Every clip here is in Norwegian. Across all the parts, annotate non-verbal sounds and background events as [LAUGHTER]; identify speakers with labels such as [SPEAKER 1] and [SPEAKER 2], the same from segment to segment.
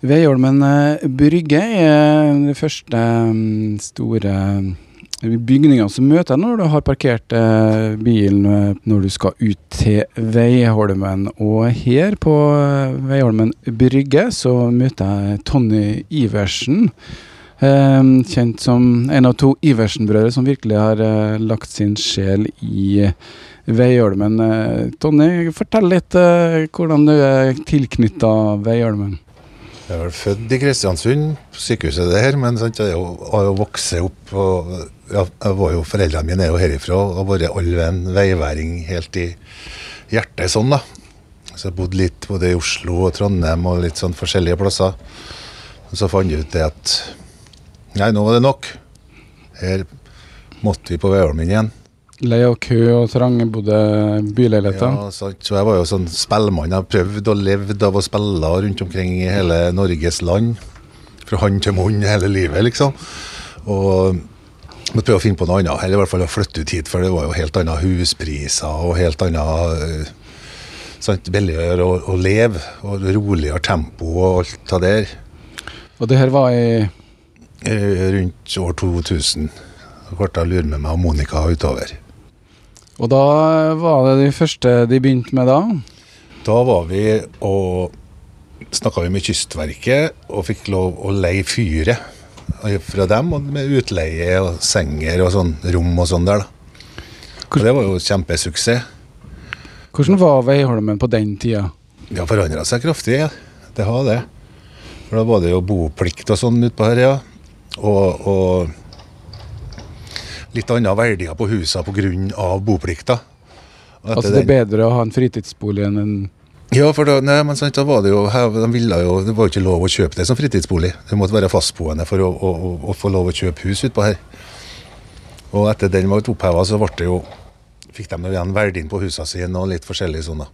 [SPEAKER 1] Veiholmen eh, brygge er den første mm, store eh, bygninga som møter deg når du har parkert eh, bilen når du skal ut til Veiholmen. Og her på Veiholmen brygge så møter jeg Tonny Iversen. Kjent som en av to Iversen-brødre som virkelig har lagt sin sjel i Veiholmen. Tonny, fortell litt hvordan du er tilknytta Veiholmen.
[SPEAKER 2] Jeg er vel født i Kristiansund, på sykehuset der, men sant, jeg har jo, vokst opp og jeg var jo, Foreldrene mine er jo herifra og har vært all en veiværing helt i hjertet sånn, da. Så jeg bodde litt både i Oslo og Trondheim og litt sånn forskjellige plasser. Og så fant jeg ut det at nei, nå var det nok. Her måtte vi på Veiholmen igjen.
[SPEAKER 1] Lei av kø og trangbodde byleiligheter.
[SPEAKER 2] Ja, sant. Så jeg var jo sånn spellemann. Jeg har prøvd og levd av å spille rundt omkring i hele Norges land. Fra hånd til munn hele livet, liksom. Og måtte prøve å finne på noe annet, eller i hvert fall å flytte ut hit, for det var jo helt andre huspriser og helt annet eh, sant, billigere å, å leve, og roligere tempo og alt det der.
[SPEAKER 1] Og det her var i
[SPEAKER 2] Eh, Rundt år 2000. Så ble jeg lure med meg og Monica utover.
[SPEAKER 1] Og da var det de første de begynte med da?
[SPEAKER 2] Da var vi og snakka med Kystverket og fikk lov å leie fyret fra dem, og med utleie og senger og sånn rom og sånn der, da. Og det var jo kjempesuksess.
[SPEAKER 1] Hvordan var Veiholmen på den tida?
[SPEAKER 2] Det har forandra seg kraftig, ja. det har det. For da var det jo boplikt og sånn utpå her, ja. Og, og litt andre verdier på husene pga. boplikta.
[SPEAKER 1] Altså det er bedre å ha en fritidsbolig enn en
[SPEAKER 2] Ja, for da, nei, men sant, da var det jo, de ville jo, det var jo ikke lov å kjøpe det som fritidsbolig. Du måtte være fastboende for å, å, å, å få lov å kjøpe hus utpå her. Og etter den var oppheva, så ble det jo, fikk de igjen verdien på husene sine og litt forskjellig sånn da.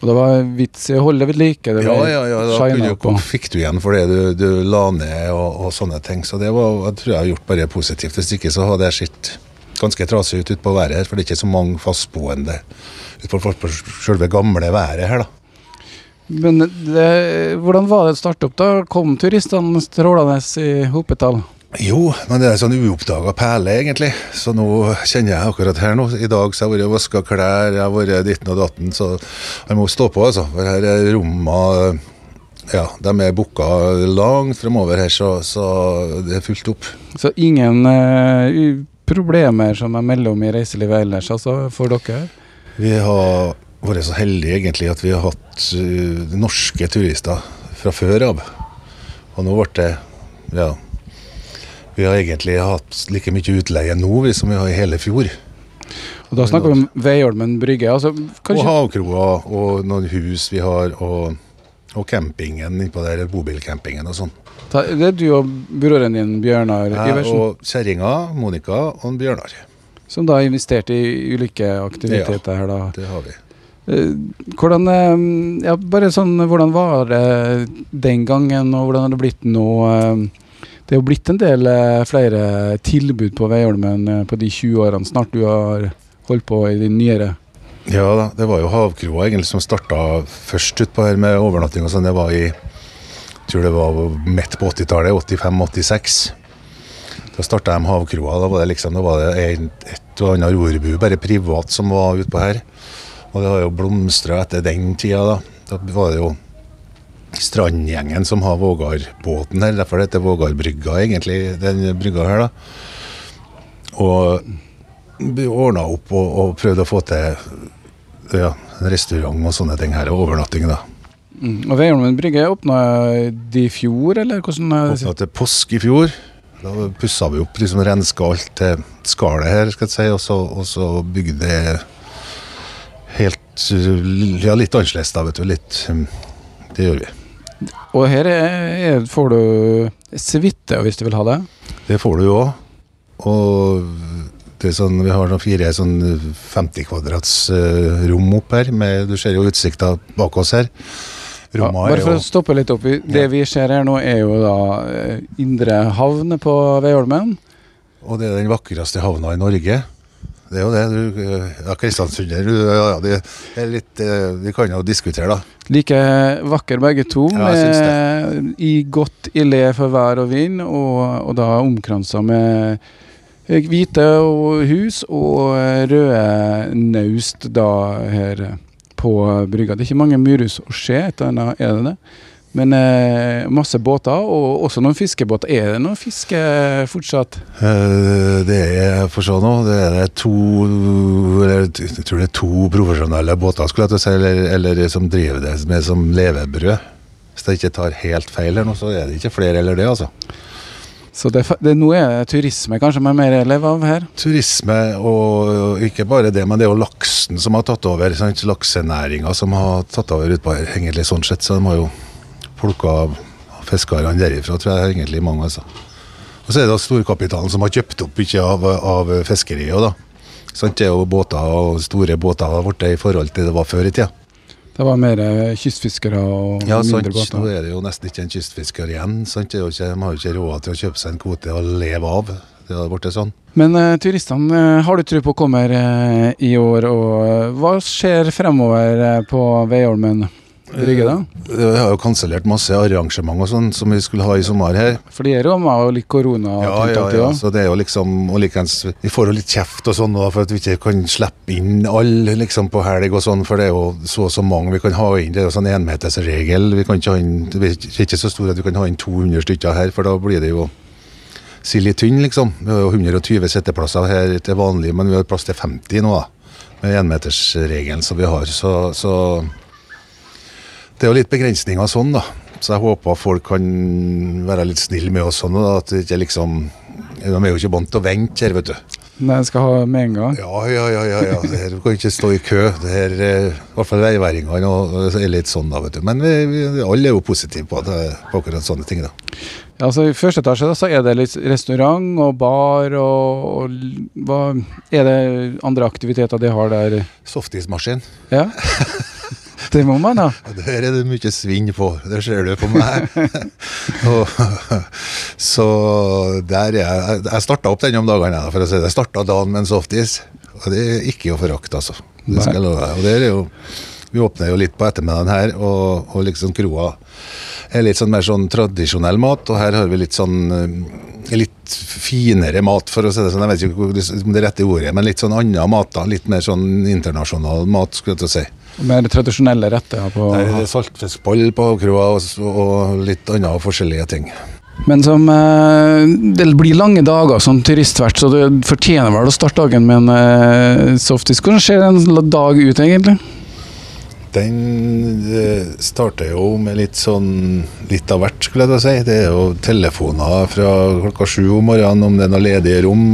[SPEAKER 1] Og det var vits i å holde ved like. Det
[SPEAKER 2] Ja, ja, ja, da du, fikk du igjen for det du, du la ned og, og sånne ting. Så det var, jeg tror jeg har gjort bare positivt. Hvis ikke så hadde jeg sett ganske trasig ut utpå været her, for det er ikke så mange fastboende utpå på, på selve gamle været her da.
[SPEAKER 1] Men det, hvordan var det å starte opp da? Kom turistene strålende i hopetall?
[SPEAKER 2] Jo, men det er sånn uoppdaga perle, egentlig. Så nå kjenner jeg akkurat her nå. I dag så har jeg vært og vaska klær, jeg har vært ditten og datten, så jeg må stå på, altså. For her er rommene Ja, de er booka langt fremover her, så, så det er fullt opp.
[SPEAKER 1] Så ingen eh, problemer som er mellom i reiselivet ellers, altså, for dere?
[SPEAKER 2] Vi har vært så heldige egentlig at vi har hatt uh, norske turister fra før av. Og nå ble det Ja. Vi har egentlig hatt like mye utleie nå vi, som vi har i hele fjor.
[SPEAKER 1] Og da snakker vi om Veiholmen brygge. Altså,
[SPEAKER 2] Og havkroa og noen hus vi har, og, og campingen innpå der, bobilcampingen og sånn.
[SPEAKER 1] det er du og broren din, Bjørnar
[SPEAKER 2] Iversen?
[SPEAKER 1] Iversen,
[SPEAKER 2] og kjerringa, Monica og Bjørnar.
[SPEAKER 1] som da har investert i ulike aktiviteter her, da.
[SPEAKER 2] Det har vi.
[SPEAKER 1] Eh, Hvordan, eh, ja, bare sånn, hvordan var det den gangen, og hvordan har det blitt nå? Det er jo blitt en del eh, flere tilbud på Veiholmen eh, på de 20 årene snart du har holdt på i din nyere.
[SPEAKER 2] Ja da, det var jo havkroa egentlig som starta først utpå her med overnatting og sånn. Det var i jeg tror det var midt på 80-tallet, 85-86. Da starta de havkroa. Da var det liksom, da var det et og annet rorbu, bare privat, som var utpå her. Og det har jo blomstra etter den tida, da. Da var det jo Strandgjengen som har Vågarbåten her. Derfor det heter Vågarbrygga, egentlig, den brygga her, da. Og ordna opp og, og prøvde å få til ja, restaurant og sånne ting her, og overnatting, da.
[SPEAKER 1] Mm. Og Veiholmen brygge åpna de i fjor, eller hvordan?
[SPEAKER 2] Åpna til påske i fjor. Da pussa vi opp, liksom renska alt skallet her, skal jeg si, og så, og så bygde det helt Ja, litt annerledes, da, vet du. Litt um, Det gjør vi.
[SPEAKER 1] Og her er, er, får du suite hvis du vil ha det.
[SPEAKER 2] Det får du òg. Og det er sånn, vi har sånn fire sånn 50 kvadrats uh, rom opp her. Med, du ser jo utsikta bak oss her.
[SPEAKER 1] Ja, bare for å stoppe litt opp. Det
[SPEAKER 2] Ja.
[SPEAKER 1] vi ser her nå, er jo da eh, indre havn på Veiholmen.
[SPEAKER 2] Og det er den vakreste havna i Norge. Det er jo det. Du, ja, Kristiansunder, du, ja, de, litt eh, Vi kan jo diskutere, da.
[SPEAKER 1] Like vakker begge to,
[SPEAKER 2] Ja,
[SPEAKER 1] med, i godt i le for vær og vind, og, og da omkransa med hvite og hus og røde naust da her på brygga. Det er ikke mange murhus å se, et eller annet er det det. Men eh, masse båter, og også noen fiskebåter. Er det noe fiske fortsatt?
[SPEAKER 2] Eh, Det er for så nå, det er det to eller, Jeg tror det er to profesjonelle båter skulle jeg til å si, eller, eller som driver det med som levebrød. Hvis jeg ikke tar helt feil, her nå, så er det ikke flere eller det, altså.
[SPEAKER 1] Så det, det, nå er det turisme kanskje man mer lever av her?
[SPEAKER 2] Turisme, og ikke bare det, men det er jo laksen som har tatt over. Laksenæringa som har tatt over utpå her, egentlig sånn sett. Så de har jo plukka fiskerne derifra, tror jeg egentlig mange, altså. Og så er det storkapitalen som har kjøpt opp mye av, av fiskeriet, da. Sant? Det er jo båter og store båter har blitt i forhold til det var før i tida.
[SPEAKER 1] Det var mer eh, kystfiskere og
[SPEAKER 2] Ja, sant.
[SPEAKER 1] mindre båter.
[SPEAKER 2] Nå er det jo nesten ikke en kystfisker igjen. Sant? De har jo ikke råd til å kjøpe seg en kvote og leve av. Det har blitt sånn.
[SPEAKER 1] Men uh, turistene uh, har du tro på kommer uh, i år, og hva skjer fremover på Veiholmen brygge, da?
[SPEAKER 2] Vi har jo kansellert masse arrangement og sånn som vi skulle ha i sommer her.
[SPEAKER 1] For det er ramma av litt korona.
[SPEAKER 2] Ja, ja, ja. Så det er jo liksom og likens, Vi får jo litt kjeft og sånn for at vi ikke kan slippe inn alle liksom på helg og sånn, for det er jo så og så mange vi kan ha inn. Det er jo sånn enmetersregel. Vi kan ikke ha inn, det er ikke så store at vi kan ha inn 200 stykker her, for da blir det jo silly tynn, liksom. Vi har jo 120 sitteplasser her til vanlig, men vi har plass til 50 nå, da. Med enmetersregelen som vi har. Så, så det er jo litt begrensninger sånn, da. Så jeg håper folk kan være litt snille med oss sånn. At det ikke liksom De er jo ikke vant til å vente her, vet du.
[SPEAKER 1] Nei, skal ha med en gang.
[SPEAKER 2] Ja, ja, ja. ja, ja. Det her kan ikke stå i kø. Det her, eh, I hvert fall veiværingene er litt sånn, da, vet du. Men vi, vi, alle er jo positive på, det, på akkurat sånne ting, da.
[SPEAKER 1] Ja, altså I første etasje da, så er det litt restaurant og bar og, og hva Er det andre aktiviteter de har der?
[SPEAKER 2] Softismaskin.
[SPEAKER 1] Ja? [LAUGHS] Det må man.
[SPEAKER 2] Og Der er det mye svinn på, det ser du på meg. [LAUGHS] og, så der er jeg Jeg starta opp den om dagene, for å si det. Jeg starta dagen med en softis. Og det er ikke å forakte, altså. Det skal jeg love deg. Og der er jo Vi åpner jo litt på ettermiddagen her, og, og liksom kroa er litt sånn mer sånn tradisjonell mat, og her har vi litt sånn eh, litt finere mat, for å si det sånn. Jeg vet ikke om det er rette ordet, men litt sånn annen mat. da, Litt mer sånn internasjonal mat, skulle jeg til å si.
[SPEAKER 1] Mer tradisjonelle retter. på...
[SPEAKER 2] Det er saltfiskboll på kroa og, og litt andre forskjellige ting.
[SPEAKER 1] Men som eh, Det blir lange dager som turistvert, så du fortjener vel å starte dagen med en eh, softis. Hvordan ser en dag ut, egentlig?
[SPEAKER 2] Den eh, starter jo med litt sånn litt av hvert, skulle jeg da si. Det er jo telefoner fra klokka sju om morgenen om det er noen ledige rom.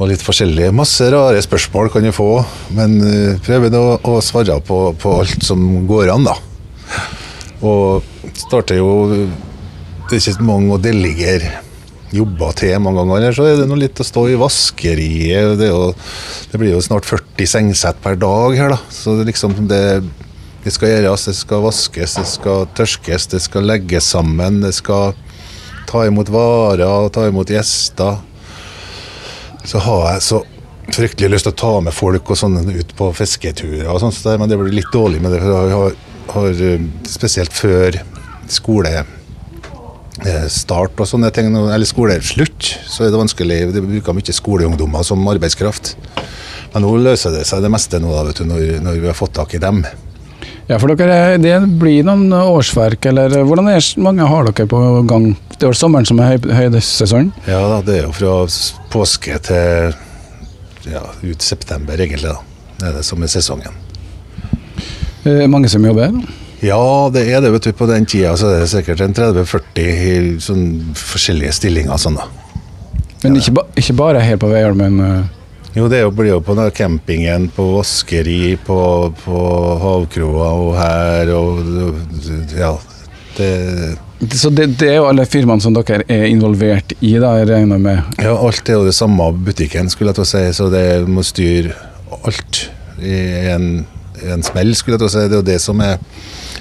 [SPEAKER 2] Og litt forskjellige. Masse rare spørsmål kan du få, men eh, prøver å, å svare på, på alt som går an, da. Og starter jo Det er ikke mange å delegere jobber til mange ganger. Så er det noe litt å stå i vaskeriet. Det, jo, det blir jo snart 40 sengsett per dag her, da. Så det liksom det, det skal gjøres, det skal vaskes, det skal tørkes, det skal legges sammen. Det skal ta imot varer, ta imot gjester. Så har jeg så fryktelig lyst til å ta med folk og sånn ut på fisketurer og sånt, men det blir litt dårlig med det. For har, har eh, spesielt før skole start og sånne ting, eller skoleslutt, så er det vanskelig. De bruker mye skoleungdommer som arbeidskraft. Men nå løser det seg det meste nå, da, vet du, når, når vi har fått tak i dem.
[SPEAKER 1] Ja, for dere, det blir noen årsverk, eller hvordan er mange har dere på gang? Det er sommeren som er høy, høydesesong?
[SPEAKER 2] Ja da, det er jo fra påske til ja, ut september, egentlig. da. Det er det som er sesongen.
[SPEAKER 1] Eh, mange som jobber? da?
[SPEAKER 2] Ja, det er det. vet du. På den tida så er det sikkert en 30-40 i sånn forskjellige stillinger. sånn da.
[SPEAKER 1] Men ikke, ba, ikke bare her på Veiholmen. Uh...
[SPEAKER 2] Jo, det blir jo på den campingen, på vaskeri, på, på havkroa og her og Ja. Det,
[SPEAKER 1] Så det, det er jo alle firmaene som dere er involvert i, da, jeg regner med.
[SPEAKER 2] ja, alt er jo det samme butikken, skulle jeg til å si, så det må styre alt i en, en smell, skulle jeg til å si. Det er jo det som er,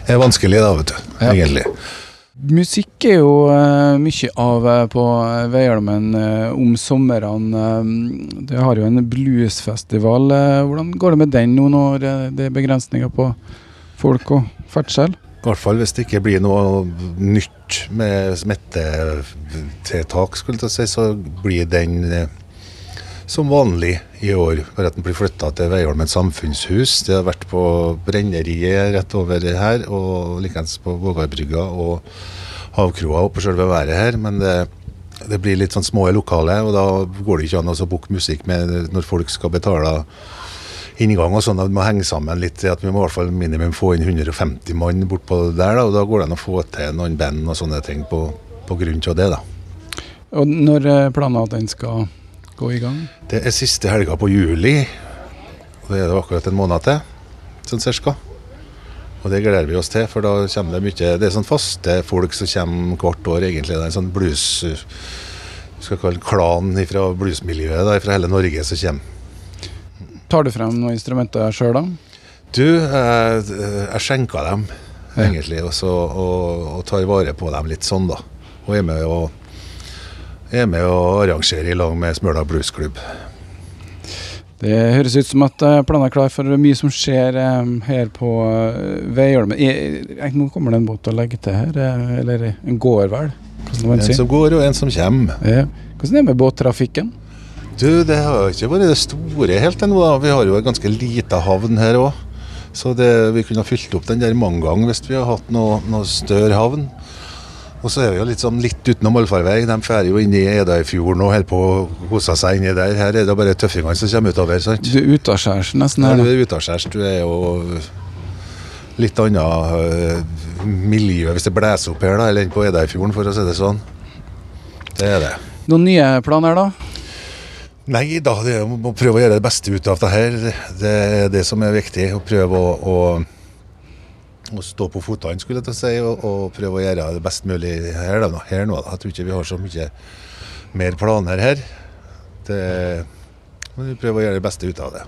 [SPEAKER 2] er vanskelig, da, vet du.
[SPEAKER 1] Ja.
[SPEAKER 2] Egentlig.
[SPEAKER 1] Musikk er jo uh, mye av uh, på Veiholmen uh, om somrene. det har jo en bluesfestival. hvordan går det med den nå når det er begrensninger på folk og ferdsel?
[SPEAKER 2] I hvert fall hvis det ikke blir noe nytt med smittetiltak, skulle jeg si, så blir den som vanlig i år. Bare at den blir flytta til Veiholmen samfunnshus. Det har vært på brenneriet rett over her, og likeens på Vågarbrygga og Havkroa oppe på selve været her. Men det, det, blir litt sånn små lokale, og da går det ikke an å booke musikk med når folk skal betale inngang og sånn. Det må henge sammen litt. at Vi må i hvert fall minimum få inn 150 mann bortpå der. Da, og da går det an å få til noen band og sånne ting på, på grunn av det. da.
[SPEAKER 1] Og Når er planen at den skal gå i gang?
[SPEAKER 2] Det er siste helga på juli. og Det er det akkurat en måned til, sånn cirka. Og det gleder vi oss til, for da kommer det mye Det er sånn faste folk som kommer hvert år, egentlig. Det er en sånn blues skal kalle klan fra bluesmiljøet fra hele Norge som kommer.
[SPEAKER 1] Tar du frem noen instrumenter sjøl, da?
[SPEAKER 2] Du, jeg, jeg skjenker dem, egentlig. Også, og, og, tar vare på dem litt sånn, da. Og er med og, er med og arrangerer i lag med Smøla bluesklubb.
[SPEAKER 1] Det høres ut som at eh, planen er klar for mye som skjer um, her på uh, Veiholmen. Nå kommer det en båt å legge til her, eller en går vel?
[SPEAKER 2] En si? som går og en som kommer.
[SPEAKER 1] Ja. Hvordan er det med båttrafikken?
[SPEAKER 2] Du, Det har ikke vært det store helt ennå. Vi har jo en ganske lita havn her òg. Så det, vi kunne ha fylt opp den der mange ganger hvis vi hadde hatt noe, noe større havn. Og så er vi jo litt sånn litt utenom allfarvei. De drar jo inn i Edøyfjorden og holder på å kose seg inni der. Her er det bare tøffingene som kommer utover. sant?
[SPEAKER 1] Du er utaskjærs nesten
[SPEAKER 2] her? Ja, du er utaskjærs. Du er jo litt annet uh, miljø hvis det blåser opp her da, eller på Edøyfjorden, for å si det sånn. Det er det.
[SPEAKER 1] Noen nye planer, da?
[SPEAKER 2] Nei da, det er å prøve å gjøre det beste ut av det her. Det er det som er viktig. Å prøve å, å å stå på føttene skulle jeg si, og, og, prøve å gjøre det best mulig her, da, her nå. Da. Jeg tror ikke vi har så mye mer planer her. Det, men vi prøver å gjøre det beste ut av det.